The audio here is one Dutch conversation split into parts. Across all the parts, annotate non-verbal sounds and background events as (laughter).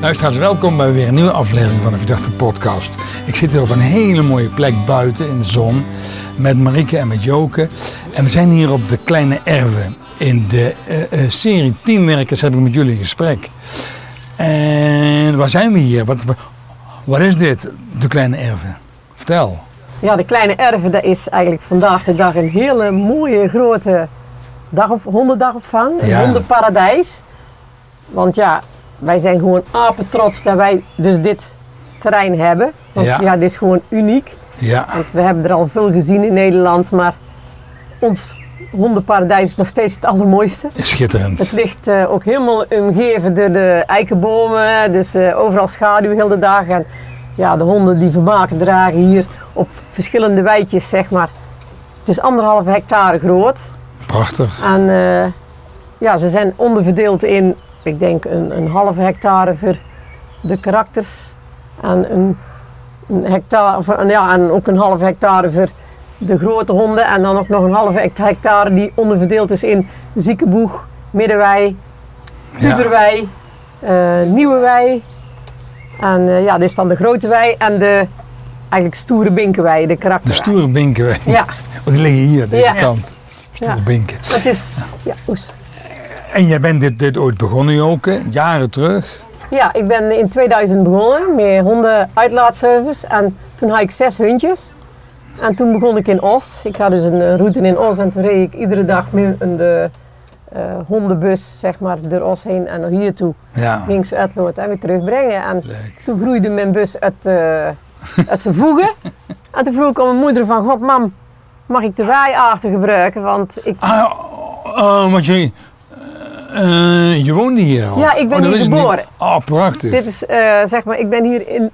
Luisteraars, welkom bij weer een nieuwe aflevering van de Verdachte Podcast. Ik zit hier op een hele mooie plek buiten in de zon met Marike en met Joke. En we zijn hier op de Kleine Erven. In de uh, uh, serie Teamwerkers heb ik met jullie een gesprek. En waar zijn we hier? Wat, wat is dit, de Kleine Erven? Vertel. Ja, de Kleine Erven, dat is eigenlijk vandaag de dag een hele mooie grote dag op, hondendagopvang. Een Ja. hondenparadijs. Want ja, wij zijn gewoon apen trots dat wij dus dit terrein hebben. Want Ja. ja, dit is gewoon uniek. Ja, Want we hebben er al veel gezien in Nederland, maar ons hondenparadijs is nog steeds het allermooiste. Het schitterend. ligt eh, ook helemaal omgeven door de eikenbomen, dus eh, overal schaduw heel de dag. En ja, de honden die vermaken dragen hier op verschillende weidjes, zeg maar. Het is anderhalve hectare groot. Prachtig. En eh, ja, ze zijn onderverdeeld in, ik denk, een, een halve hectare voor de karakters. En een, een hectare, ja, en ook een halve hectare voor de grote honden. En dan ook nog een halve hect- hectare die onderverdeeld is in ziekenboeg, middenwei, Ja. puberwei, eh, nieuwe wei. En eh, ja, dit is dan de grote wei en de eigenlijk stoere binkenwei, de De karakterwei. stoere binken. Ja, (laughs) Oh, die liggen hier, deze Ja. kant. Stoere Ja. binken. het is... Ja, oes. En jij bent dit, dit ooit begonnen, Joke, jaren terug. Ja, ik ben in 2000 begonnen met hondenuitlaatservice. En toen had ik zes hondjes. En toen begon ik in Os. Ik had dus een route in Os en toen reed ik iedere dag met een de, eh, hondenbus zeg maar, door Os heen en naar hier toe. Ja, ze uitloten en weer terugbrengen. En leuk. toen groeide mijn bus uit, eh, uit zijn voegen. (laughs) En toen vroeg ik aan mijn moeder van, god mam, mag ik de waaiaarten gebruiken? Want ik, Ah, oh, want je, eh, je woonde hier al? Ja, ik ben Oh, hier geboren. niet. Oh, prachtig. dit is, eh, zeg maar, ik ben hier in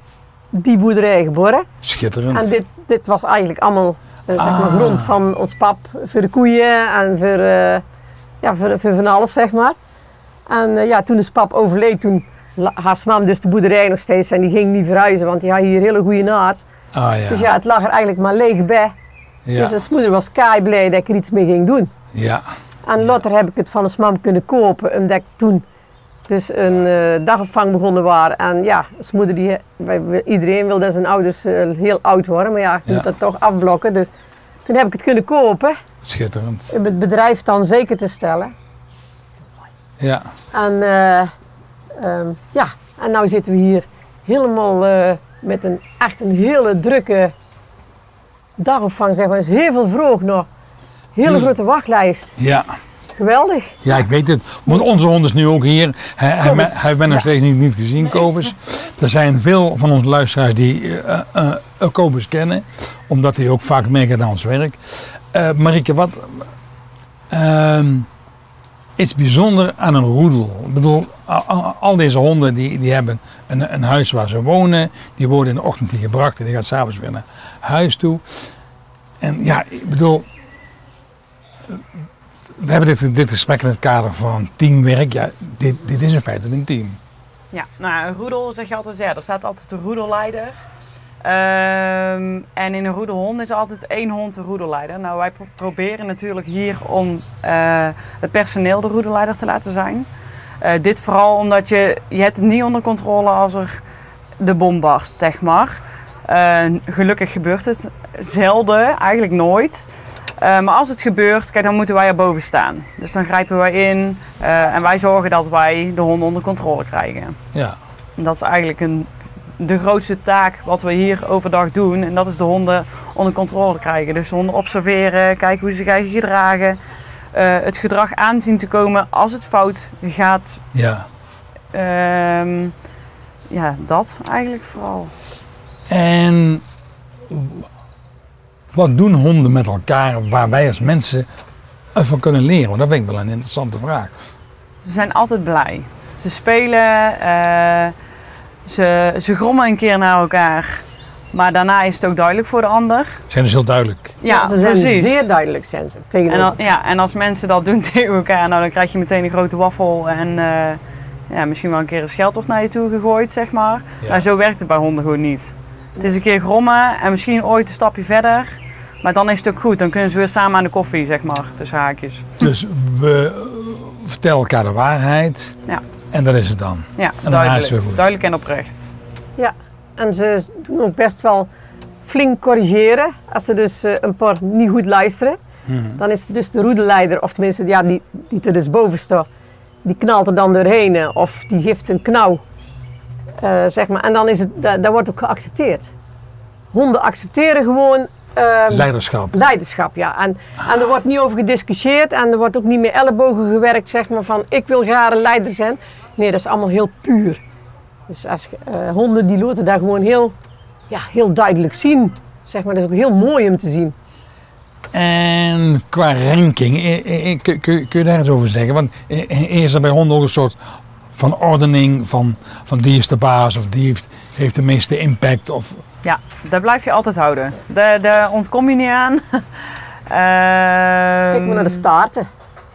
die boerderij geboren. Schitterend. En dit, dit was eigenlijk allemaal eh, zeg maar, Ah. grond van ons pap voor de koeien en voor, ja, voor, voor van alles, zeg maar. En ja, toen is pap overleed, toen haar mam dus de boerderij nog steeds en die ging niet verhuizen, want die had hier hele goede naad. Ah ja. Dus ja, het lag er eigenlijk maar leeg bij. ja. Dus zijn moeder was kei blij dat ik er iets mee ging doen. ja. En later heb ik het van ons mam kunnen kopen, omdat ik toen dus een eh, dagopvang begonnen waren. En ja, als moeder die, iedereen wil dat zijn ouders eh, heel oud worden, maar ja, je Ja. moet dat toch afblokken. Dus toen heb ik het kunnen kopen, Schitterend. om het bedrijf dan zeker te stellen. Ja. En ehm, ja, en nu zitten we hier helemaal met een echt een hele drukke dagopvang, zeg maar. Er is heel veel vroeg nog. Hele grote wachtlijst. Ja. Geweldig. Ja, ik weet het. Want onze hond is nu ook hier. Hij, hij, bent nog steeds niet, niet gezien, Kobus. Er zijn veel van onze luisteraars die eh, Kobus kennen. Omdat hij ook vaak meegaat aan ons werk. Eh Marieke, wat ehm, is bijzonder aan een roedel? Ik bedoel, al deze honden die, die hebben een, een huis waar ze wonen. Die worden in de ochtend hier gebracht en die gaat s'avonds weer naar huis toe. En ja, ik bedoel, we hebben dit, dit gesprek in het kader van teamwerk. Ja, dit, dit is in feite een team. Ja, nou, een roedel zeg je altijd, ja, er staat altijd een roedelleider. Ehm, en in een roedelhond is altijd één hond een roedelleider. Nou, wij pro- proberen natuurlijk hier om eh, het personeel de roedelleider te laten zijn. Eh, dit vooral omdat je, je hebt het niet onder controle als er de bom barst, zeg maar. Eh, gelukkig gebeurt het zelden, eigenlijk nooit. Eh, maar als het gebeurt, kijk, dan moeten wij erboven staan. Dus dan grijpen wij in eh, en wij zorgen dat wij de honden onder controle krijgen. Ja, En dat is eigenlijk een, de grootste taak wat we hier overdag doen. En dat is de honden onder controle krijgen. Dus de honden observeren, kijken hoe ze zich gedragen. eh, het gedrag aanzien te komen als het fout gaat. ja. Ehm, ja, dat eigenlijk vooral. En wat doen honden met elkaar waar wij als mensen van kunnen leren? Want dat vind ik wel een interessante vraag. Ze zijn altijd blij. Ze spelen, eh, ze, ze grommen een keer naar elkaar. Maar daarna is het ook duidelijk voor de ander. Zijn dus heel duidelijk. Ja, ze zijn precies. zeer duidelijk zijn ze En, tegenover. dan, ja, en als mensen dat doen (laughs) tegen elkaar, nou, dan krijg je meteen een grote waffel en eh, ja, misschien wel een keer een scheldwoord naar je toe gegooid, zeg maar. Ja. Maar zo werkt het bij honden gewoon niet. Het is een keer grommen en misschien ooit een stapje verder. Maar dan is het ook goed. Dan kunnen ze weer samen aan de koffie, zeg maar, tussen haakjes. Dus we vertellen elkaar de waarheid. Ja. En dat is het dan. Ja, dan gaat het weer duidelijk. goed. Duidelijk en oprecht. En ze doen ook best wel flink corrigeren. Als ze dus eh, een paar niet goed luisteren, Mhm. dan is dus de roedeleider, of tenminste ja, die, die er dus boven staat, die knalt er dan doorheen eh, of die heeft een knauw. Eh, zeg maar. En dan is het, dat, dat wordt ook geaccepteerd. Honden accepteren gewoon ehm, Leiderschap. leiderschap, ja. En, en er wordt niet over gediscussieerd en er wordt ook niet meer ellebogen gewerkt, zeg maar, van ik wil graag een leider zijn. Nee, dat is allemaal heel puur. Dus als, eh, honden die laten daar gewoon heel, ja, heel duidelijk zien. Zeg maar, dat is ook heel mooi om te zien. En qua ranking, eh, kun, je daar iets over zeggen? Want is er bij honden ook een soort van ordening van, van die is de baas of die heeft, heeft de meeste impact? Of, Ja, daar blijf je altijd houden. Daar, daar ontkom je niet aan. (laughs) Kijk maar naar de Ehm, staarten.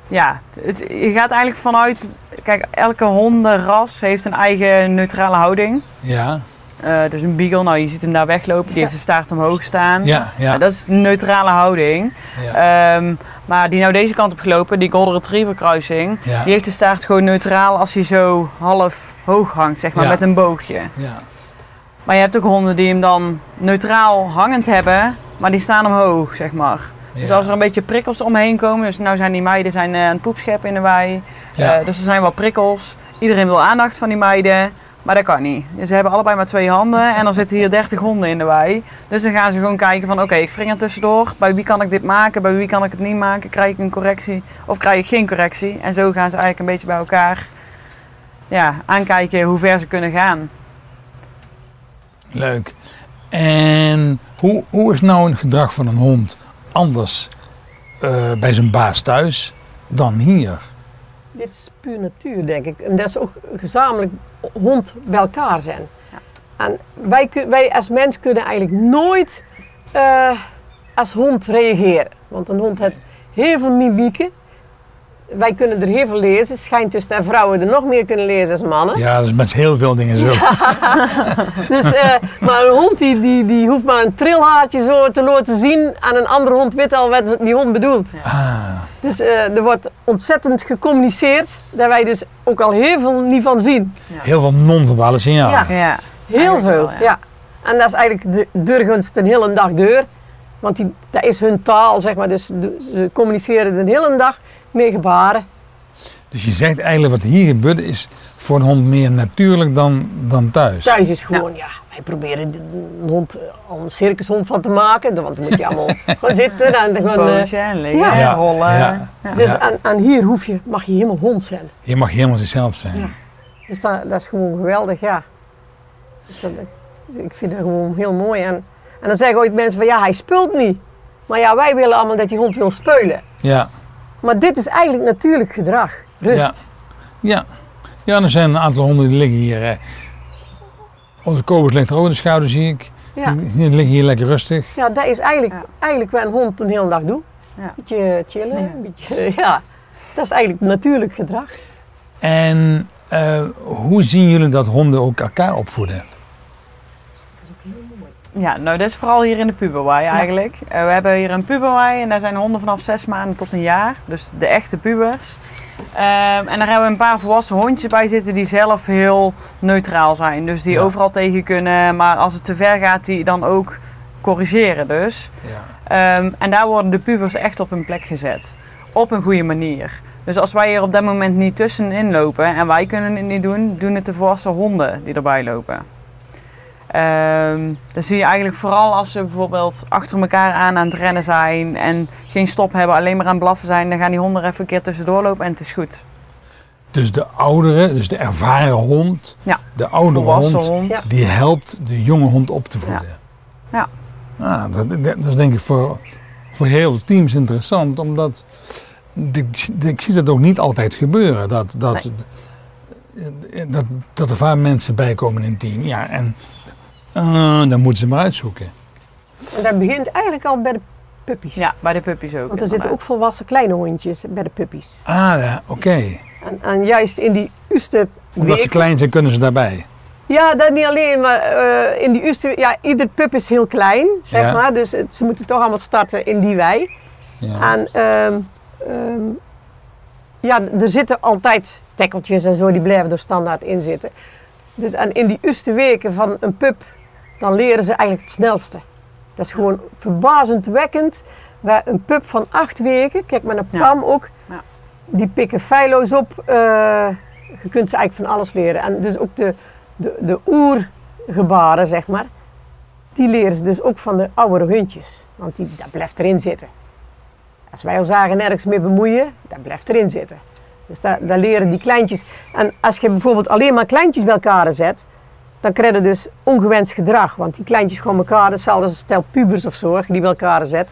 Ja, het, je gaat eigenlijk vanuit... Kijk, elke hondenras heeft een eigen neutrale houding. ja, Dus een beagle, nou je ziet hem daar weglopen, die heeft zijn staart omhoog staan. ja, ja. Dat is een neutrale houding. ja, Ehm, maar die nou deze kant op gelopen, die Golden Retriever kruising, ja, die heeft de staart gewoon neutraal als hij zo half hoog hangt, zeg maar, met een boogje. ja. Maar je hebt ook honden die hem dan neutraal hangend hebben, maar die staan omhoog, zeg maar. Dus als er een beetje prikkels omheen komen, dus nou zijn die meiden zijn, eh, aan het poepscheppen in de wei, Ja. Eh, dus er zijn wel prikkels. Iedereen wil aandacht van die meiden, maar dat kan niet. Ze hebben allebei maar twee handen en dan zitten hier 30 honden in de wei. Dus dan gaan ze gewoon kijken van oké, ik wring er tussendoor. Bij wie kan ik dit maken, bij wie kan ik het niet maken? Krijg ik een correctie of krijg ik geen correctie? En zo gaan ze eigenlijk een beetje bij elkaar ja, aankijken hoe ver ze kunnen gaan. Leuk. En hoe, hoe is nou een gedrag van een hond anders eh, bij zijn baas thuis dan hier? Dit is puur natuur, denk ik. En dat is ook gezamenlijk hond bij elkaar zijn. En wij, wij als mens kunnen eigenlijk nooit eh, als hond reageren. Want een hond heeft heel veel mimieken. Wij kunnen er heel veel lezen. Schijnt dus dat vrouwen er nog meer kunnen lezen als mannen. Ja, dat is met heel veel dingen zo. (laughs) Dus, eh, maar een hond die, die, die hoeft maar een trilhaartje zo te laten zien. En een andere hond weet al wat die hond bedoelt. Ah, Dus eh, er wordt ontzettend gecommuniceerd. Dat wij dus ook al heel veel niet van zien. heel veel non-verbale signalen. Ja. Ja, Heel veel, wel, ja. ja. En dat is eigenlijk de deurgunst een hele dag deur. Want die, dat is hun taal, zeg maar. Dus ze communiceren de hele dag met gebaren. Dus je zegt eigenlijk wat hier gebeurt is voor een hond meer natuurlijk dan, dan thuis. Thuis is gewoon, ja, wij proberen de- een hond al een circushond van te maken. Want dan moet je allemaal (laughs) gewoon zitten en dan gewoon... eh, Pootje en liggen ja. en Ja, rollen. ja. Ja. dus Ja. aan, aan hier hoef je, mag je helemaal hond zijn. Je mag helemaal zichzelf zijn. Ja. Dus dat, dat is gewoon geweldig, ja. Dus dat- ik vind dat gewoon heel mooi. En, en dan zeggen ooit mensen van, ja, hij speelt niet. Maar ja, wij willen allemaal dat die hond wil speulen. Ja, Maar dit is eigenlijk natuurlijk gedrag. Rust. ja. Ja, er zijn een aantal honden die liggen hier. eh. Onze kobus ligt er ook in de schouder, zie ik. Ja. Die, die liggen hier lekker rustig. Ja, dat is eigenlijk, Ja. eigenlijk wat een hond een hele dag doet. Ja. Beetje chillen, Ja. een beetje, (laughs) ja. Dat is eigenlijk natuurlijk gedrag. En eh, hoe zien jullie dat honden ook elkaar opvoeden? Ja, nou dat is vooral hier in de puberwei eigenlijk. Eh, we hebben hier een puberwei en daar zijn honden vanaf zes maanden tot een jaar. Dus de echte pubers. Ehm, en daar hebben we een paar volwassen hondjes bij zitten die zelf heel neutraal zijn. Dus die Ja. overal tegen kunnen, maar als het te ver gaat, die dan ook corrigeren dus. Ja. Ehm, en daar worden de pubers echt op hun plek gezet. Op een goede manier. Dus als wij hier op dat moment niet tussenin lopen en wij kunnen het niet doen, doen het de volwassen honden die erbij lopen. Ehm dan zie je eigenlijk vooral als ze bijvoorbeeld achter elkaar aan aan het rennen zijn en geen stop hebben, alleen maar aan het blaffen zijn, dan gaan die honden er even een keer tussendoor lopen en het is goed. Dus de oudere, dus de ervaren hond, Ja. de oudere hond, hond. Ja. die helpt de jonge hond op te voeden. Ja. Ah, dat, dat dat is denk ik voor, voor heel veel teams interessant, omdat ik, ik zie dat ook niet altijd gebeuren. Dat, dat, dat, dat er vaak mensen bij komen in een team. Ja, en eh, dan moeten ze maar uitzoeken. En dat begint eigenlijk al bij de puppies. Ja, bij de puppies ook. Want er zitten ook volwassen kleine hondjes bij de puppies. Ah ja, oké. En, en juist in die eerste Omdat ze week... klein zijn, kunnen ze daarbij. Ja, dat niet alleen, maar eh, in die eerste... Ja, ieder pup is heel klein, zeg Ja. maar. Dus het- ze moeten toch allemaal starten in die wei. Ja. En ehm, ehm, ja, er zitten altijd tekkeltjes en zo, die blijven er standaard in zitten. Dus en in die eerste weken van een pup, dan leren ze eigenlijk het snelste. Dat is gewoon verbazendwekkend. Waar een pup van acht weken, kijk maar naar. Pam ook, Ja. die pikken feilloos op. eh, je kunt ze eigenlijk van alles leren. En dus ook de, de, de oergebaren, zeg maar, die leren ze dus ook van de oudere hondjes. Want die, dat blijft erin zitten. Als wij al zagen nergens mee bemoeien, dat blijft erin zitten. Dus daar, daar leren die kleintjes. En als je bijvoorbeeld alleen maar kleintjes bij elkaar zet, dan krijg je dus ongewenst gedrag. Want die kleintjes gewoon elkaar, hetzelfde als een stel pubers of zo, die bij elkaar zet,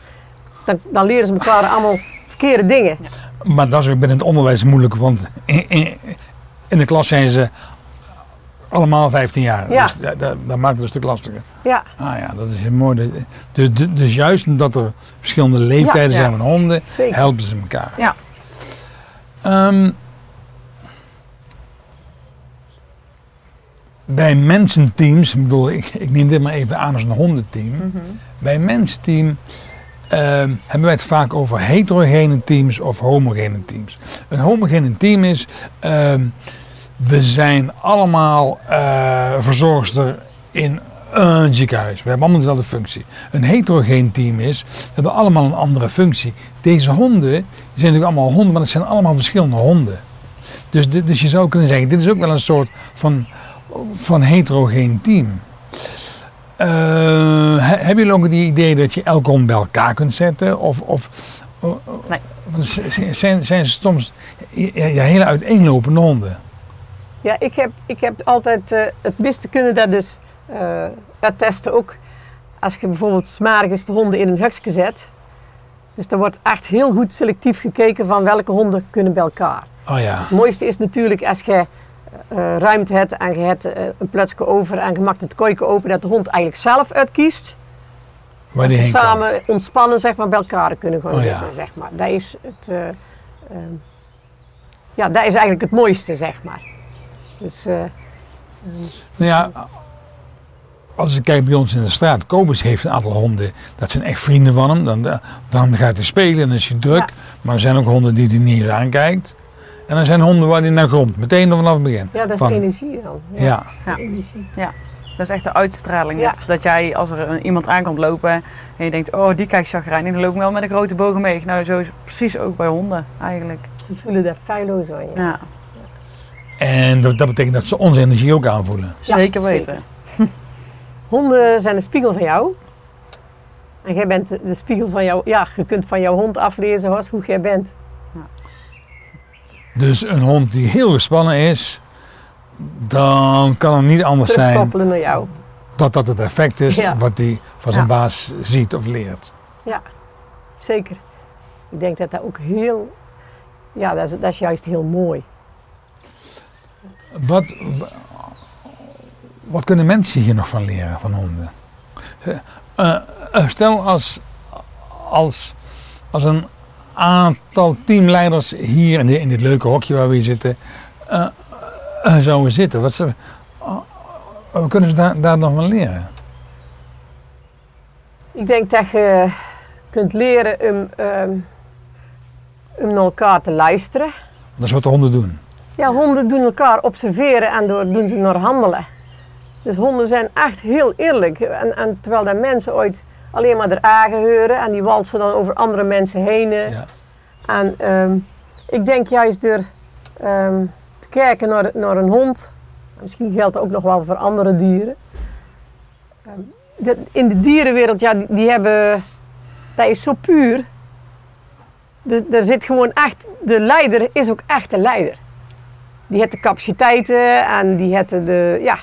dan, dan leren ze elkaar allemaal verkeerde dingen. Maar dat is ook binnen het onderwijs moeilijk, want in, in, in de klas zijn ze allemaal 15 jaar. Ja. Dus dat, dat, dat maakt het een stuk lastiger. Ja, Ah ja, dat is mooi. Dus, dus, dus juist omdat er verschillende leeftijden Ja. zijn van honden, zeker. helpen ze elkaar. Ja. Ehm, bij mensenteams, ik bedoel, ik, ik neem dit maar even aan als een hondenteam. Bij een mensenteam ehm, hebben wij het vaak over heterogene teams of homogene teams. Een homogene team is, ehm, we zijn allemaal eh verzorgster in een ziekenhuis. We hebben allemaal dezelfde functie. Een heterogeen team is, we hebben allemaal een andere functie. Deze honden, die zijn natuurlijk allemaal honden, maar het zijn allemaal verschillende honden. Dus, dus je zou kunnen zeggen, dit is ook wel een soort van, van heterogeen team. Eh, he- hebben jullie ook het idee dat je elke hond bij elkaar kunt zetten? Of, of, o- o- Nee. zijn, zijn ze soms ja, ja, hele uiteenlopende honden? Ja, ik heb, ik heb altijd eh, het beste kunnen dat dus eh testen ook. Als je bijvoorbeeld smargens de honden in een hutje zet. Dus er wordt echt heel goed selectief gekeken van welke honden kunnen bij elkaar. Oh ja, Het mooiste is natuurlijk als je eh, ruimte hebt en je hebt eh, een plekje over en je maakt het kooitje open dat de hond eigenlijk zelf uitkiest. waar die ze kan. samen ontspannen zeg maar, bij elkaar kunnen gaan Oh, ja. zitten. Zeg maar. Dat is het, eh, ehm, ja, dat is eigenlijk het mooiste, zeg maar. Dus, eh, Nou ja, als ik kijk bij ons in de straat, Kobus heeft een aantal honden, dat zijn echt vrienden van hem. Dan, dan gaat hij spelen en dan is hij druk. Ja. Maar er zijn ook honden die hij niet eens aankijkt. En er zijn honden waar hij naar grond, meteen vanaf het begin. ja, dat is Van- energie dan. Ja, Ja. Energie. Dat is echt de uitstraling. Ja. Dat jij, als er iemand aankomt lopen en je denkt, oh, die kijkt chagrijnig, dan loop ik wel met een grote bogen mee. Nou, zo is het precies ook bij honden eigenlijk. Ze voelen dat feilloos aan je. Ja, en dat, dat betekent dat ze onze energie ook aanvoelen. Ja, zeker zeker. weten. (laughs) Honden zijn een spiegel van jou. En jij bent de de spiegel van jou. Ja, je kunt van jouw hond aflezen Horst, hoe jij bent. Dus een hond die heel gespannen is, dan kan het niet anders zijn naar jou. dat dat het effect is Ja. wat hij van zijn Ja. baas ziet of leert. Zeker. Ik denk dat dat ook heel. Ja, dat is, dat is juist heel mooi. Wat, wat kunnen mensen hier nog van leren van honden? Eh, eh, stel als, als, als een aantal teamleiders hier in, dit- in dit leuke hokje waar we hier zitten, eh, eh, zouden zitten. Wat, ze, eh, wat kunnen ze daar, daar nog van leren? Ik denk dat je kunt leren om, ehm, om naar elkaar te luisteren. Dat is wat de honden doen. Ja, honden doen elkaar observeren en door doen ze naar handelen. Dus honden zijn echt heel eerlijk. En, en terwijl dat mensen ooit alleen maar er aangehoren en die walsen dan over andere mensen heen. Ja. En ehm, ik denk juist door ehm, te kijken naar, naar een hond, en misschien geldt dat ook nog wel voor andere dieren. Ehm, de- in de dierenwereld, ja, die, die hebben, dat is zo puur. Er, er zit gewoon echt, de leider is ook echt de leider. Die heeft de capaciteiten en die heeft de, ja,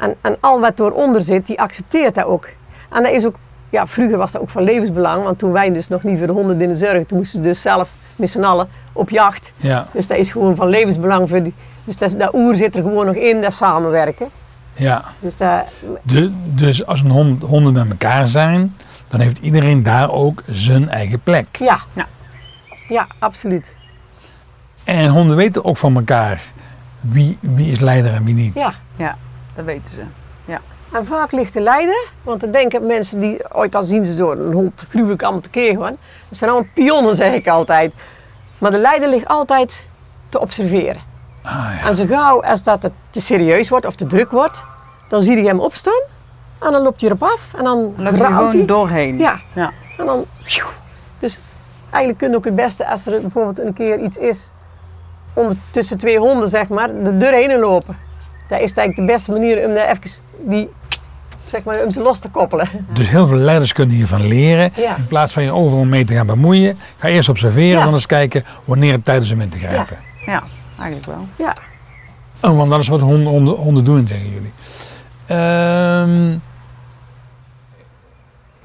en, en al wat eronder zit, die accepteert dat ook. En dat is ook, ja, vroeger was dat ook van levensbelang, want toen wij dus nog niet voor de honden in de zorg, toen moesten ze dus zelf met z'n allen op jacht. Ja, Dus dat is gewoon van levensbelang voor die, dus dat, dat oer zit er gewoon nog in, dat samenwerken. ja. Dus dat, De, dus als een hond, honden met elkaar zijn, dan heeft iedereen daar ook zijn eigen plek. ja. Ja. Ja, absoluut. En honden weten ook van elkaar wie, wie is leider en wie niet. Ja. Dat weten ze. En vaak ligt de leider, want dan denken mensen die ooit al zien ze zo een hond gruwelijk allemaal tekeer gaan. Dat zijn allemaal pionnen, zeg ik altijd. Maar de leider ligt altijd te observeren. Ah, ja. En zo gauw als dat het te serieus wordt of te druk wordt, dan zie je hem opstaan. En dan loopt hij erop af. En dan Dan loop je rauwt gewoon hij. doorheen. Ja. Ja. En dan... Dus eigenlijk kun je ook het beste als er bijvoorbeeld een keer iets is onder, tussen twee honden, zeg maar, de deur heen lopen. Dat is eigenlijk de beste manier om daar even die, zeg maar, om ze los te koppelen. Dus heel veel leiders kunnen hiervan leren. Ja. In plaats van je overal mee te gaan bemoeien, ga eerst observeren Ja. en dan eens kijken wanneer het tijd is om in te grijpen. ja, eigenlijk wel. Ja. Oh, want dat is wat honden, honden, honden doen, zeggen jullie. Ehm,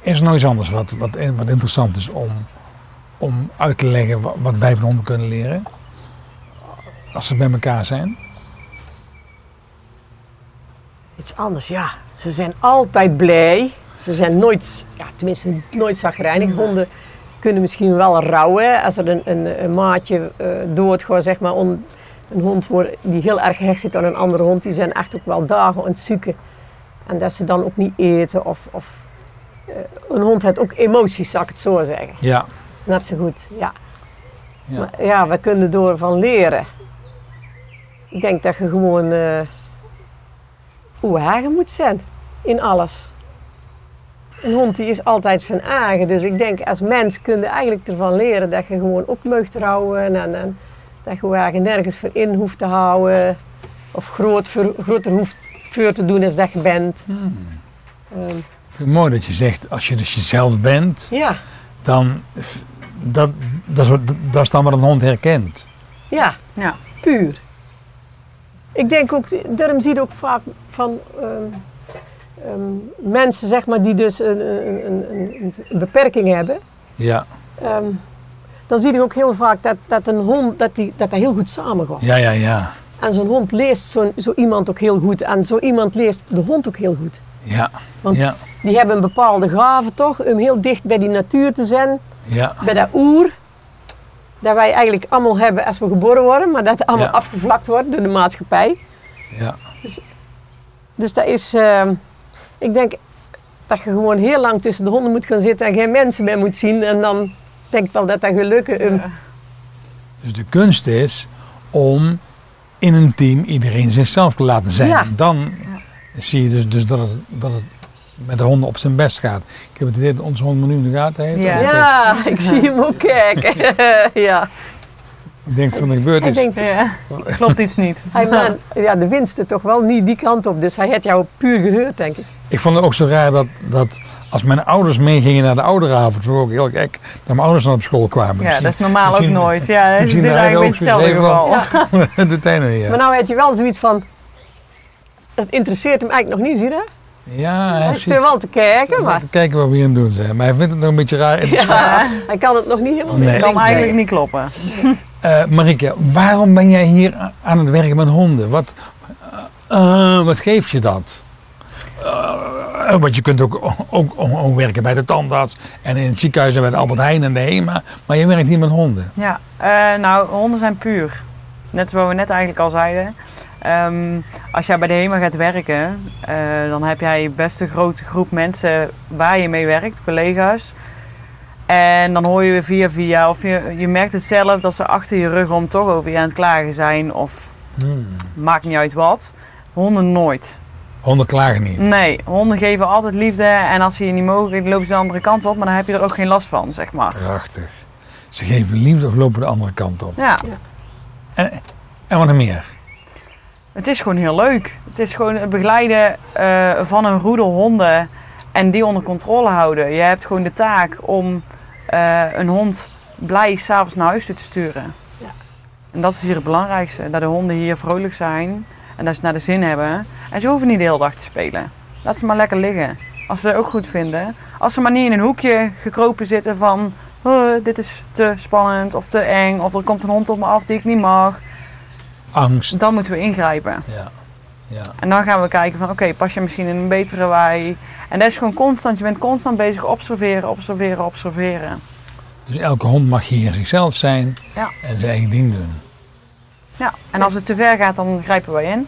is er nog iets anders wat, wat, wat interessant is om, om uit te leggen wat, wat wij van honden kunnen leren? Als ze bij elkaar zijn? Iets anders, ja. Ze zijn altijd blij. Ze zijn nooit, ja, tenminste nooit zagrijnig. Honden kunnen misschien wel rouwen als er een, een, een maatje eh doodgaat, zeg maar. on- een hond wordt, die heel erg gehecht zit aan een andere hond. Die zijn echt ook wel dagen aan het zoeken. En dat ze dan ook niet eten. Of, of, eh, een hond heeft ook emoties, zal ik het zo zeggen. Ja. Net zo goed, ja. Ja. Maar ja, we kunnen er van leren. Ik denk dat je gewoon eh eigen moet zijn in alles. Een hond die is altijd zijn eigen. Dus ik denk als mens kun je eigenlijk ervan leren dat je gewoon ook mag houden. En, en dat je je eigen nergens voor in hoeft te houden. Of groot voor, groter hoeft voor te doen als dat je bent. Ehm, Ik vind het mooi dat je zegt, als je dus jezelf bent, ja, dan dat, dat, is, wat- dat is dan wat een hond herkent. ja. Ja. puur. Ik denk ook, daarom zie je ook vaak van ehm, ehm, mensen zeg maar, die dus een, een, een, beperking hebben. Ja, ehm, dan zie je ook heel vaak dat, dat een hond dat die, dat, heel goed samengaat. ja, ja, ja. En zo'n hond leest zo, zo iemand ook heel goed. En zo iemand leest de hond ook heel goed. Ja, Want- ja, Die hebben een bepaalde gave toch, om heel dicht bij die natuur te zijn. ja. Bij dat oer. Dat wij eigenlijk allemaal hebben als we geboren worden. Maar dat allemaal Ja. afgevlakt wordt door de maatschappij. ja. Dus dat is, ehm, ik denk dat je gewoon heel lang tussen de honden moet gaan zitten en geen mensen meer moet zien. En dan denk ik wel dat dat gaat lukken. Um, Dus de kunst is om in een team iedereen zichzelf te laten zijn. Ja. Dan zie je dus, dus dat, het, dat het met de honden op zijn best gaat. Ik heb het idee dat onze hond me nu in de gaten heeft. Ja. Ja, ik zie hem ook kijken. (laughs) ja. Ik denk dat er gebeurd is. denkt, Ja, klopt iets niet. hij (laughs) man, ja, de wind er toch wel niet die kant op. Dus hij had jou puur gehoord, denk ik. Ik vond het ook zo raar dat, dat als mijn ouders meegingen naar de ouderavond, zo ook heel gek, dat mijn ouders dan op school kwamen. Ja, Misschien- dat is normaal ook nooit. Ja, dat is dit eigenlijk ook een beetje hetzelfde geval. niet, (laughs) Maar ja. nou had je wel zoiets van, het interesseert hem eigenlijk nog niet, zie je? Ja, hij zit er wel te kijken, maar Kijken wat we hier aan het doen zijn. Maar hij vindt het nog een beetje raar. ja, hij kan het nog niet helemaal Nee. mee. kan Nee. eigenlijk niet kloppen. (laughs) Eh Marike, waarom ben jij hier aan het werken met honden? Wat, eh, eh, wat geeft je dat? Eh, want je kunt ook, ook, ook, ook werken bij de tandarts en in het ziekenhuis en bij de Albert Heijn en de HEMA. Maar je werkt hier met honden. Ja, eh, nou, honden zijn puur. Net zoals we net eigenlijk al zeiden. Ehm, als jij bij de HEMA gaat werken, eh, dan heb jij best een grote groep mensen waar je mee werkt, collega's. En dan hoor je weer via via, of je, je merkt het zelf dat ze achter je rug om toch over je aan het klagen zijn. Of Hmm. maakt niet uit wat. Honden nooit. Honden klagen niet. Nee, honden geven altijd liefde. En als ze je niet mogen, lopen ze de andere kant op. Maar dan heb je er ook geen last van, zeg maar. Prachtig. Ze geven liefde of lopen de andere kant op. Ja. En, en wat nog meer? Het is gewoon heel leuk. Het is gewoon het begeleiden eh, van een roedel honden en die onder controle houden. Je hebt gewoon de taak om eh, een hond blij s'avonds naar huis te sturen. Ja. En dat is hier het belangrijkste. Dat de honden hier vrolijk zijn en dat ze naar de zin hebben. En ze hoeven niet de hele dag te spelen. Laat ze maar lekker liggen. Als ze het ook goed vinden. Als ze maar niet in een hoekje gekropen zitten van... "Oh, dit is te spannend of te eng. Of er komt een hond op me af die ik niet mag. Angst. Dan moeten we ingrijpen. Ja. ja. En dan gaan we kijken van oké, pas je misschien in een betere wei. En dat is gewoon constant. Je bent constant bezig observeren, observeren, observeren. Dus elke hond mag hier zichzelf zijn Ja. en zijn eigen ding doen. Ja. En als het te ver gaat, dan grijpen wij in.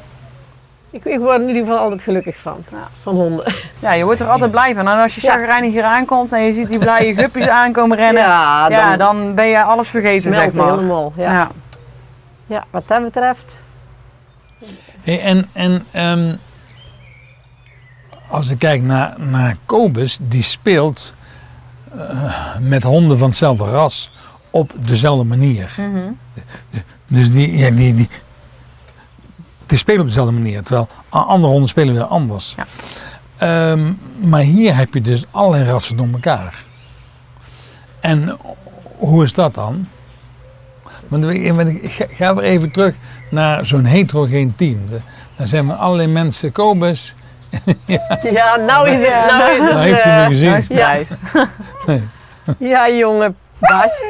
Ik, ik word er in ieder geval altijd gelukkig van, Ja. van honden. Ja, je wordt er altijd blij van. En als je Ja. chagrijnig hier aankomt en je ziet die blije (laughs) guppies aankomen rennen, ja, Ja, dan, ben je alles vergeten, zeg maar. helemaal. Ja. Ja. Ja. wat dat betreft. Hey, en en ehm, als ik kijk naar, naar Kobus, die speelt eh, met honden van hetzelfde ras op dezelfde manier. Mhm. Dus die, ja, die, die, die spelen op dezelfde manier, terwijl andere honden spelen weer anders. Ja. Ehm, maar hier heb je dus allerlei rassen door elkaar. En hoe is dat dan? Want ik ga- ga weer even terug naar zo'n heterogeen team. De- Daar zijn maar allerlei mensen, Kobus. (laughs) Ja, nou is het. Nou is het Nou heeft u eh, me gezien. Huisprijs. ja, jongen, Bas.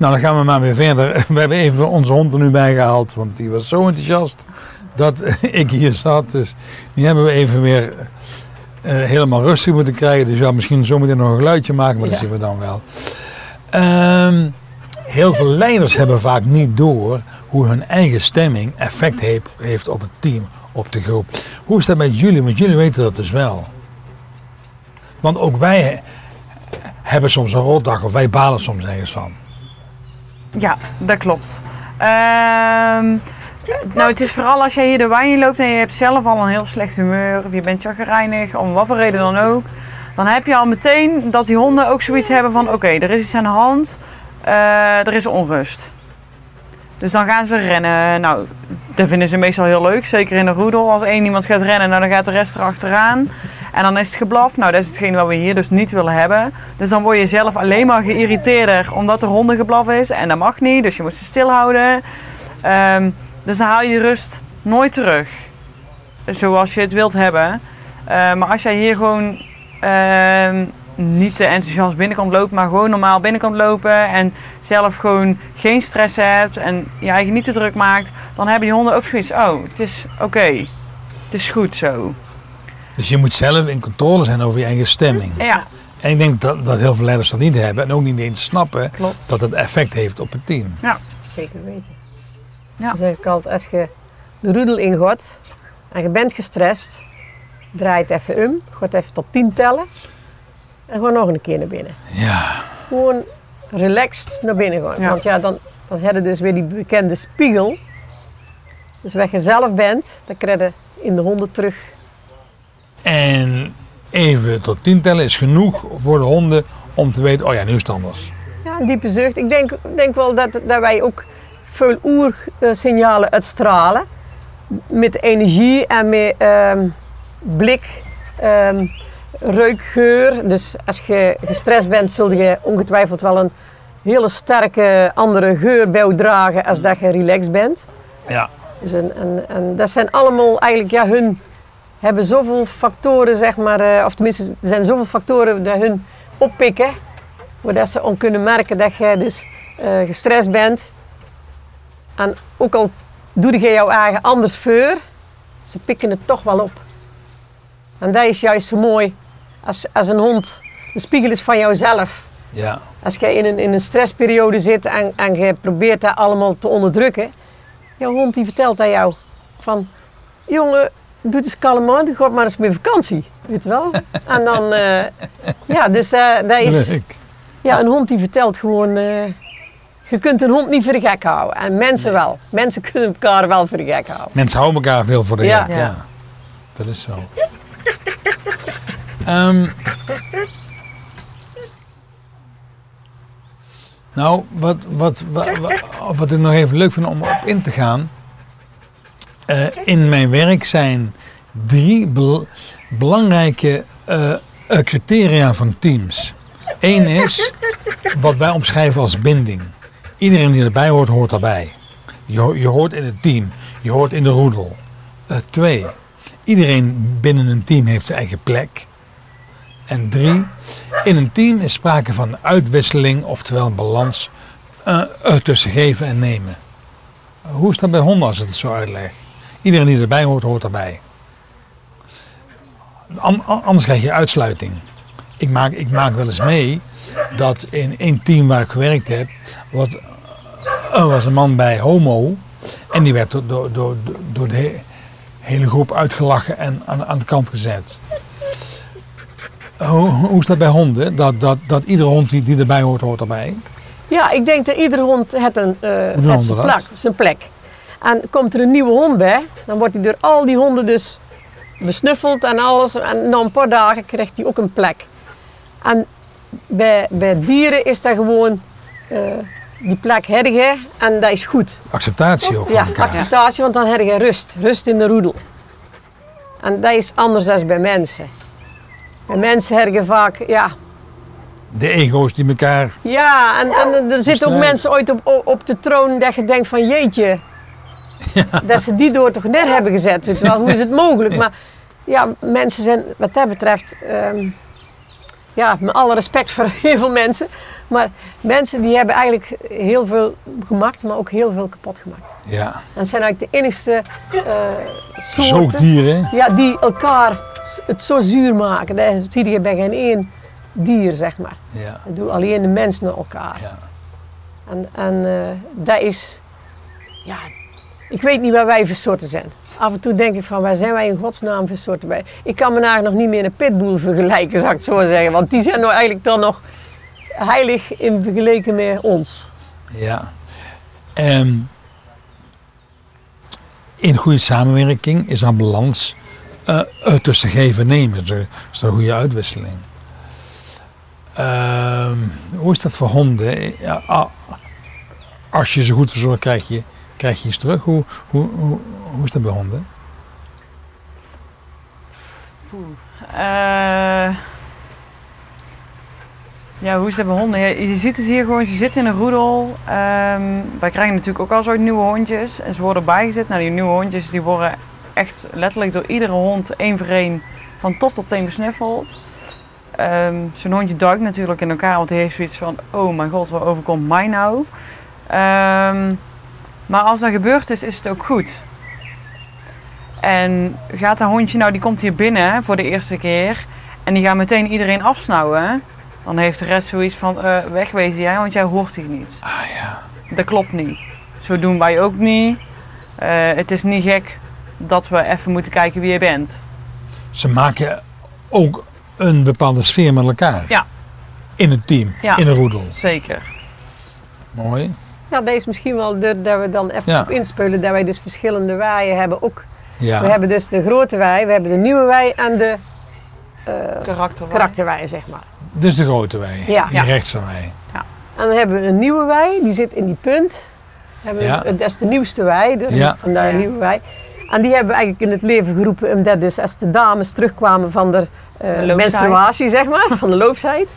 Nou, dan gaan we maar weer verder. (laughs) We hebben even onze hond er nu bij gehaald, want die was zo enthousiast dat (laughs) ik hier zat. Dus die hebben we even weer eh, helemaal rustig moeten krijgen. Dus ja, misschien zometeen nog een geluidje maken, maar dat zien we dan wel. Ehm, heel veel leiders hebben vaak niet door hoe hun eigen stemming effect heeft, heeft op het team, op de groep. Hoe is dat met jullie? Want jullie weten dat dus wel. Want ook wij hebben soms een rotdag of wij balen soms ergens van. Ja, dat klopt. Ehm, nou, het is vooral als jij hier de wijn in loopt en je hebt zelf al een heel slecht humeur, of je bent chagrijnig, om wat voor reden dan ook, dan heb je al meteen dat die honden ook zoiets hebben van, oké, er is iets aan de hand, eh, er is onrust. Dus dan gaan ze rennen. Nou, dat vinden ze meestal heel leuk, zeker in de roedel. Als één iemand gaat rennen, nou, dan gaat de rest erachteraan. En dan is het geblaf. Nou, dat is hetgeen wat we hier dus niet willen hebben. Dus dan word je zelf alleen maar geïrriteerder omdat er hondengeblaf is. En dat mag niet, dus je moet ze stilhouden. Ehm, dus dan haal je rust nooit terug. Zoals je het wilt hebben. Eh, maar als jij hier gewoon ehm, niet te enthousiast binnenkomt lopen, maar gewoon normaal binnenkomt lopen. En zelf gewoon geen stress hebt en je eigen niet te druk maakt. Dan hebben die honden ook zoiets. Oh, het is oké. Het is goed zo. Dus je moet zelf in controle zijn over je eigen stemming. Ja, En ik denk dat, dat heel veel leiders dat niet hebben en ook niet eens snappen klopt. dat het effect heeft op het team. Zeker weten. Ja. Dan zeg ik altijd, als je de roedel ingooit en je bent gestrest, draai het even om, gaat even tot 10 tellen en gewoon nog een keer naar binnen. Ja, Gewoon relaxed naar binnen gaan. Ja. Want ja, dan, dan heb je dus weer die bekende spiegel. Dus wat je zelf bent, dan krijg je in de honden terug. En even tot tien tellen is genoeg voor de honden om te weten, oh ja, nu is het anders. Ja, een diepe zucht. Ik denk, denk wel dat, dat wij ook veel oersignalen uitstralen. Met energie en met ehm, blik, ehm, reuk, geur. Dus als je gestrest bent, zul je ongetwijfeld wel een hele sterke andere geur bij dragen als dat je relaxed bent. Ja, Dus en, en, en dat zijn allemaal eigenlijk, ja, hun hebben zoveel factoren, zeg maar, eh, of tenminste, er zijn zoveel factoren die hun oppikken, waar ze om kunnen merken dat jij dus eh, gestrest bent. En ook al doe je jouw eigen anders voor, ze pikken het toch wel op. En dat is juist zo mooi als, als een hond de spiegel is van jouzelf. ja, Als je in een, in een stressperiode zit en, en je probeert dat allemaal te onderdrukken, jouw hond die vertelt aan jou van, jongen, doe eens kalm aan, ga maar eens met vakantie, weet je wel. (laughs) En dan, eh, ja, dus eh, dat is, leuk. ja, een hond die vertelt gewoon, eh, je kunt een hond niet voor de gek houden. En mensen wel. Mensen (laughs) kunnen elkaar wel voor de gek houden. Mensen houden elkaar veel voor de Ja. gek, ja. Ja. Dat is zo. Ehm, nou, wat, wat, wat, wat, wat ik nog even leuk vind om op in te gaan. Eh, in mijn werk zijn drie bel- belangrijke eh, eh, criteria van teams. Eén is wat wij omschrijven als binding. Iedereen die erbij hoort, hoort daarbij. Je, je hoort in het team, je hoort in de roedel. Twee, iedereen binnen een team heeft zijn eigen plek. En drie, in een team is sprake van uitwisseling, oftewel balans eh, tussen geven en nemen. Hoe is dat bij honden als ik het zo uitleg? Iedereen die erbij hoort, hoort erbij. An- an- anders krijg je uitsluiting. Ik maak, ik maak wel eens mee dat in één team waar ik gewerkt heb, wat, er was een man bij homo en die werd door, door, door, door de he- hele groep uitgelachen en aan, aan de kant gezet. Hoe, hoe is dat bij honden? Dat, dat, dat iedere hond die, die erbij hoort, hoort erbij? Ja, ik denk dat iedere hond het een, eh, het zijn, plek, zijn plek. En komt er een nieuwe hond bij, dan wordt hij door al die honden dus besnuffeld en alles. En na een paar dagen krijgt hij ook een plek. En bij, bij dieren is dat gewoon eh, die plek hergen en dat is goed. Acceptatie ook Ja, elkaar. acceptatie, want dan heb je rust. Rust in de roedel. En dat is anders dan bij mensen. Bij mensen heb je vaak, ja, De ego's die elkaar... ja, en, en er zitten ook mensen ooit op- op de troon dat je denkt van jeetje, dat ze die door toch neer hebben gezet. Weet wel. Hoe is het mogelijk? Maar ja, mensen zijn wat dat betreft, ehm, ja, met alle respect voor (laughs) heel veel mensen, maar mensen die hebben eigenlijk heel veel gemaakt, maar ook heel veel kapot gemaakt. Ja, En het zijn eigenlijk de enigste eh soorten zoogdieren. ja, die elkaar het zo zuur maken. Dat zie je bij geen één dier, zeg maar. Ja, Dat doen alleen de mensen naar elkaar. ja. En, en eh, dat is, ja, ik weet niet waar wij voor soorten zijn. Af en toe denk ik van, waar zijn wij in godsnaam voor soorten bij? Ik kan me eigenlijk nog niet meer een pitbull vergelijken, zou ik zo zeggen. Want die zijn nou eigenlijk dan nog heilig in vergeleken met ons. ja. Ehm, in goede samenwerking is een balans eh, eh, tussen geven en nemen. Zo is een goede uitwisseling. Ehm, hoe is dat voor honden? Ja, als je ze goed verzorgt, krijg je, krijg je iets terug. Hoe, hoe, hoe, is dat bij honden? Eh, ja, hoe is dat bij honden? Je ziet het hier gewoon, ze zitten in een roedel. Ehm, wij krijgen natuurlijk ook al zo'n nieuwe hondjes. En ze worden bijgezet. Nou, die nieuwe hondjes die worden echt letterlijk door iedere hond één voor één van top tot teen besnuffeld. Ehm, zo'n hondje duikt natuurlijk in elkaar, want die heeft zoiets van: oh mijn god, wat overkomt mij nou? Ehm, maar als dat gebeurd is, is het ook goed. En gaat dat hondje nou, die komt hier binnen voor de eerste keer en die gaat meteen iedereen afsnauwen, dan heeft de rest zoiets van: eh, wegwezen jij, want jij hoort hier niet. Ah ja. Dat klopt niet. Zo doen wij ook niet. Eh, het is niet gek dat we even moeten kijken wie je bent. Ze maken ook een bepaalde sfeer met elkaar. Ja. In het team, Ja. in een roedel. Zeker. Mooi. Ja, dat is misschien wel de, dat we dan even Ja. op inspelen, dat wij dus verschillende waaien hebben. Ook, Ja. We hebben dus de grote wei, we hebben de nieuwe wei en de eh karakterwei, zeg maar. Dus de grote wij. Ja. Die Ja. rechts van mij. En dan hebben we een nieuwe wei, die zit in die punt. Hebben we- Ja. Dat is de nieuwste wei, de, Ja. vandaar Ja. de nieuwe wei. En die hebben we eigenlijk in het leven geroepen, omdat dus als de dames terugkwamen van de, eh, menstruatie, zeg maar, van de looptijd.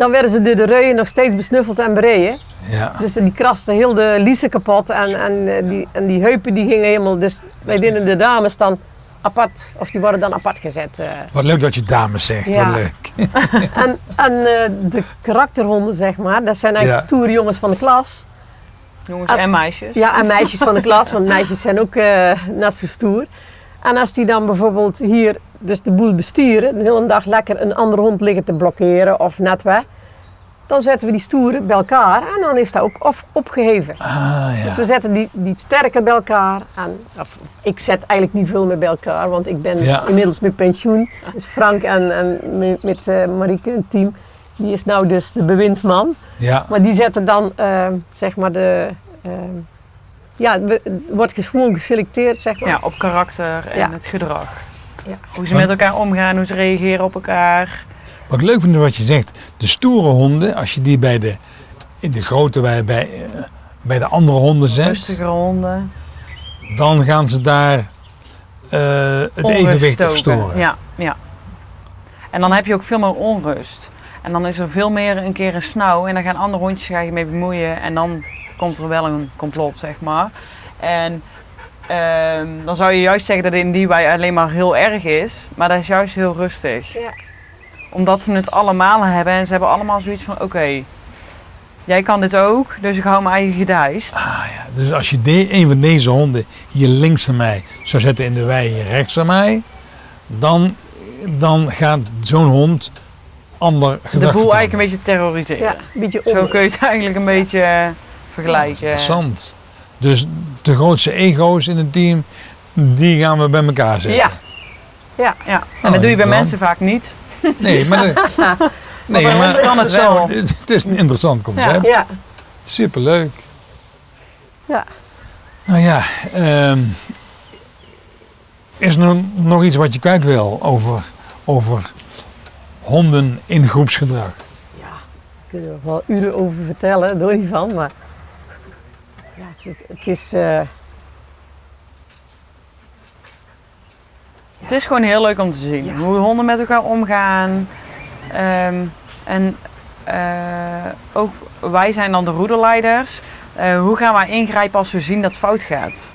Dan werden ze door de reuien nog steeds besnuffeld en bereden. Ja. Dus die krasten heel de liezen kapot en, en, eh, die, en die heupen die gingen helemaal... Dus wij deden de dames dan apart, of die worden dan apart gezet. eh. Wat leuk dat je dames zegt. Ja. Wat leuk. (laughs) En, en eh, de karakterhonden, zeg maar, dat zijn eigenlijk Ja. stoere jongens van de klas. Jongens Als- en meisjes. Ja, en meisjes van de klas, want meisjes zijn ook eh net zo stoer. En als die dan bijvoorbeeld hier dus de boel bestieren, de hele dag lekker een andere hond liggen te blokkeren of net weg, dan zetten we die stoeren bij elkaar en dan is dat ook op, opgeheven. Ah ja. Dus we zetten die, die sterker bij elkaar. En, of, ik zet eigenlijk niet veel meer bij elkaar, want ik ben Ja. inmiddels met pensioen. Dus Frank en, en met, met eh, Marieke, een team, die is nou dus de bewindsman. ja. Maar die zetten dan, eh, zeg maar, de... eh, ja, we- wordt gewoon geselecteerd, zeg maar. Ja, op karakter en Ja. het gedrag. Ja. Hoe ze met elkaar omgaan, hoe ze reageren op elkaar. Wat ik leuk vind wat je zegt. De stoere honden, als je die bij de, in de grote bij, bij, eh, bij de andere honden zet, Rustige honden. dan gaan ze daar eh, het Onrust evenwicht stoken. verstoren. Ja, ja. En dan heb je ook veel meer onrust. En dan is er veel meer een keer een snauw en dan gaan andere hondjes je mee bemoeien en dan komt er wel een complot, zeg maar. En ehm, dan zou je juist zeggen dat het in die wei alleen maar heel erg is, maar dat is juist heel rustig. Ja. Omdat ze het allemaal hebben en ze hebben allemaal zoiets van: oké, jij kan dit ook, dus ik hou mijn eigen gedijst. Ah, ja. Dus als je de, een van deze honden hier links van mij zou zetten in de wei hier rechts van mij, dan, dan gaat zo'n hond ander De gedrag boel vertonen. eigenlijk een beetje terroriseren. Ja, een beetje Zo kun je het eigenlijk een beetje eh, vergelijken. Interessant. Dus de grootste ego's in het team, die gaan we bij elkaar zetten. Ja. Ja. Ja, en Oh, dat doe je bij mensen vaak niet. Nee, maar, (laughs) de- nee, maar kan het zo, het is een interessant concept. Ja. Superleuk. Ja. Nou ja, ehm, is er nog, nog iets wat je kwijt wil over, over honden in groepsgedrag? Daar kunnen we wel uren over vertellen, door van. Maar ja, het is. Het is eh, Het is gewoon heel leuk om te zien Ja. hoe honden met elkaar omgaan. Ehm, en eh, ook wij zijn dan de roederleiders. Eh, hoe gaan wij ingrijpen als we zien dat het fout gaat?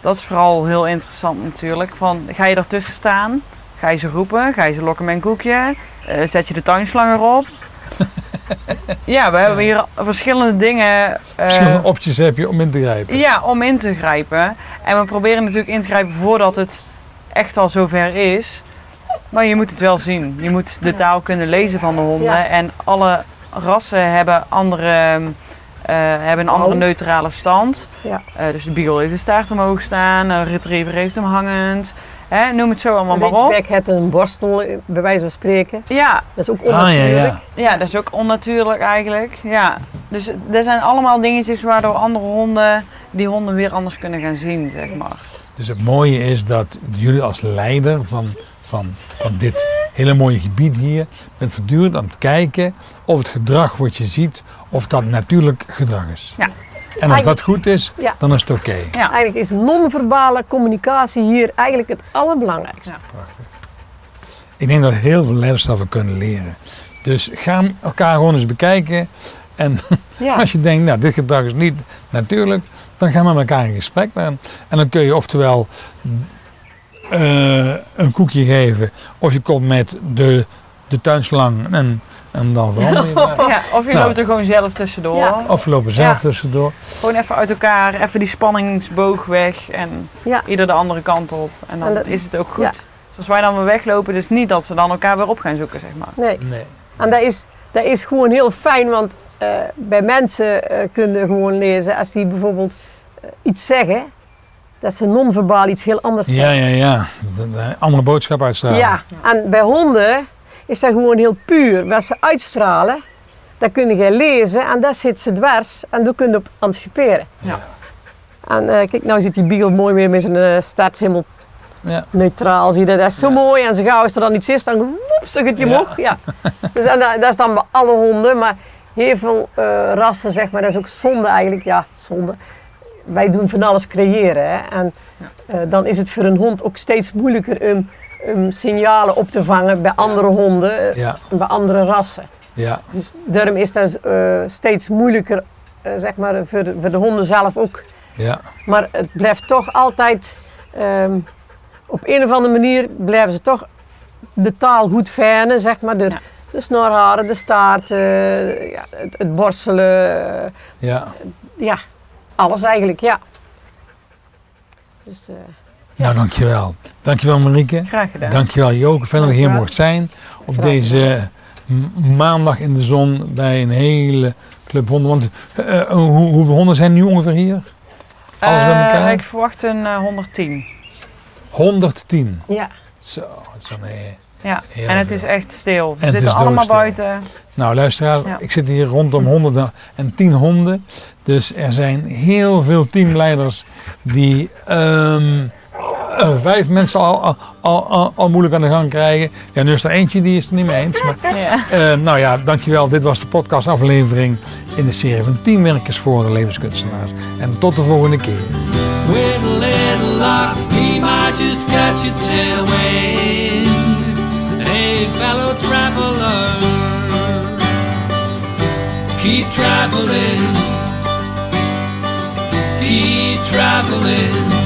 Dat is vooral heel interessant natuurlijk. Van, ga je ertussen staan? Ga je ze roepen? Ga je ze lokken met een koekje? Eh, zet je de tuinslang erop? (laughs) ja, we hebben hier verschillende dingen. eh, Verschillende opties heb je om in te grijpen. ja, om in te grijpen. En we proberen natuurlijk in te grijpen voordat het echt al zover is. Maar je moet het wel zien. Je moet de taal kunnen lezen van de honden. Ja. En alle rassen hebben, andere, eh, hebben een andere Oh. neutrale stand. Ja. Eh, dus de beagle heeft de staart omhoog staan. Een retriever heeft hem hangend. Hè, noem het zo allemaal een maar op. ridgeback heeft een borstel, bij wijze van spreken. Ja, Dat is ook Ah ja, onnatuurlijk. ja. ja, dat is ook onnatuurlijk eigenlijk. Ja. Dus er zijn allemaal dingetjes waardoor andere honden die honden weer anders kunnen gaan zien, zeg maar. Dus het mooie is dat jullie als leider van, van, van dit hele mooie gebied hier, bent voortdurend aan het kijken of het gedrag wat je ziet, of dat natuurlijk gedrag is. Ja. En als dat goed is, Ja. dan is het oké. Ja. Eigenlijk is non-verbale communicatie hier eigenlijk het allerbelangrijkste. Ja. Prachtig. Ik denk dat heel veel leiders dat we kunnen leren. Dus ga elkaar gewoon eens bekijken. En (laughs) Ja. als je denkt, nou dit gedrag is niet natuurlijk, dan gaan we met elkaar in gesprek. En, en dan kun je oftewel eh, een koekje geven, of je komt met de, de tuinslang en, en dan verander je daar. Ja, of je Nou. loopt er gewoon zelf tussendoor. Ja. Of we lopen zelf Ja. tussendoor. Gewoon even uit elkaar, even die spanningsboog weg en Ja. ieder de andere kant op. En dan En dat- is het ook goed. ja. Dus als wij dan weer weglopen, dus niet dat ze dan elkaar weer op gaan zoeken, zeg maar. Nee. Nee. En dat is, dat is gewoon heel fijn, want eh, bij mensen eh kunnen gewoon lezen als die bijvoorbeeld eh, iets zeggen, dat ze non-verbaal iets heel anders Ja, zeggen. ja, ja. Een andere boodschap uitstralen. Ja, en bij honden is dat gewoon heel puur. Wat ze uitstralen, dat kun je lezen en daar zit ze dwars en daar kun je op anticiperen. Ja. En eh, kijk, nou zit die beagle mooi weer met zijn eh staart helemaal Ja. neutraal. Zie je dat? Dat is zo Ja. mooi. En zo gauw als er dan iets is, dan woeps, gaat je omhoog. Ja. Dus, en dat, dat is dan bij alle honden, maar heel veel eh, rassen, zeg maar, dat is ook zonde eigenlijk. Ja, zonde. Wij doen van alles creëren. Hè? En dan is het voor een hond ook steeds moeilijker om, om signalen op te vangen bij andere honden, eh, Ja, bij andere rassen. ja, Dus daarom is dat eh, steeds moeilijker, eh, zeg maar, voor, de- voor de honden zelf ook. ja. Maar het blijft toch altijd, ehm, op een of andere manier blijven ze toch de taal goed fijnen, zeg maar. De, Ja. de snorharen, de staart, ja, het, het borstelen, ja. ja, alles eigenlijk, ja. Dus, Nou, dankjewel. Dankjewel Marieke. Graag gedaan. Dankjewel Joke. Fijn dat je hier mocht zijn. Op Graag deze m- maandag in de zon bij een hele club honden. Want eh, eh, hoe, hoeveel honden zijn nu ongeveer hier? Alles bij Eh, elkaar? ik verwacht een eh, 110. 110. ja. Zo, een, eh, Ja, Heel en het veel. is echt stil. Ze is zitten allemaal doodstil. buiten. Nou, luisteraars, Ja. ik zit hier rondom 110 honden. Dus er zijn heel veel teamleiders die ehm, eh, vijf mensen al, al, al, moeilijk aan de gang krijgen. Ja, nu is er eentje die is het er niet mee eens. Maar, (laughs) Ja. eh, nou ja, dankjewel. Dit was de podcastaflevering in de serie van Teamwerkers voor de levenskunstenaars. En tot de volgende keer. With a little luck, we might just catch your tailwind. Hey, fellow traveler, keep traveling, keep traveling.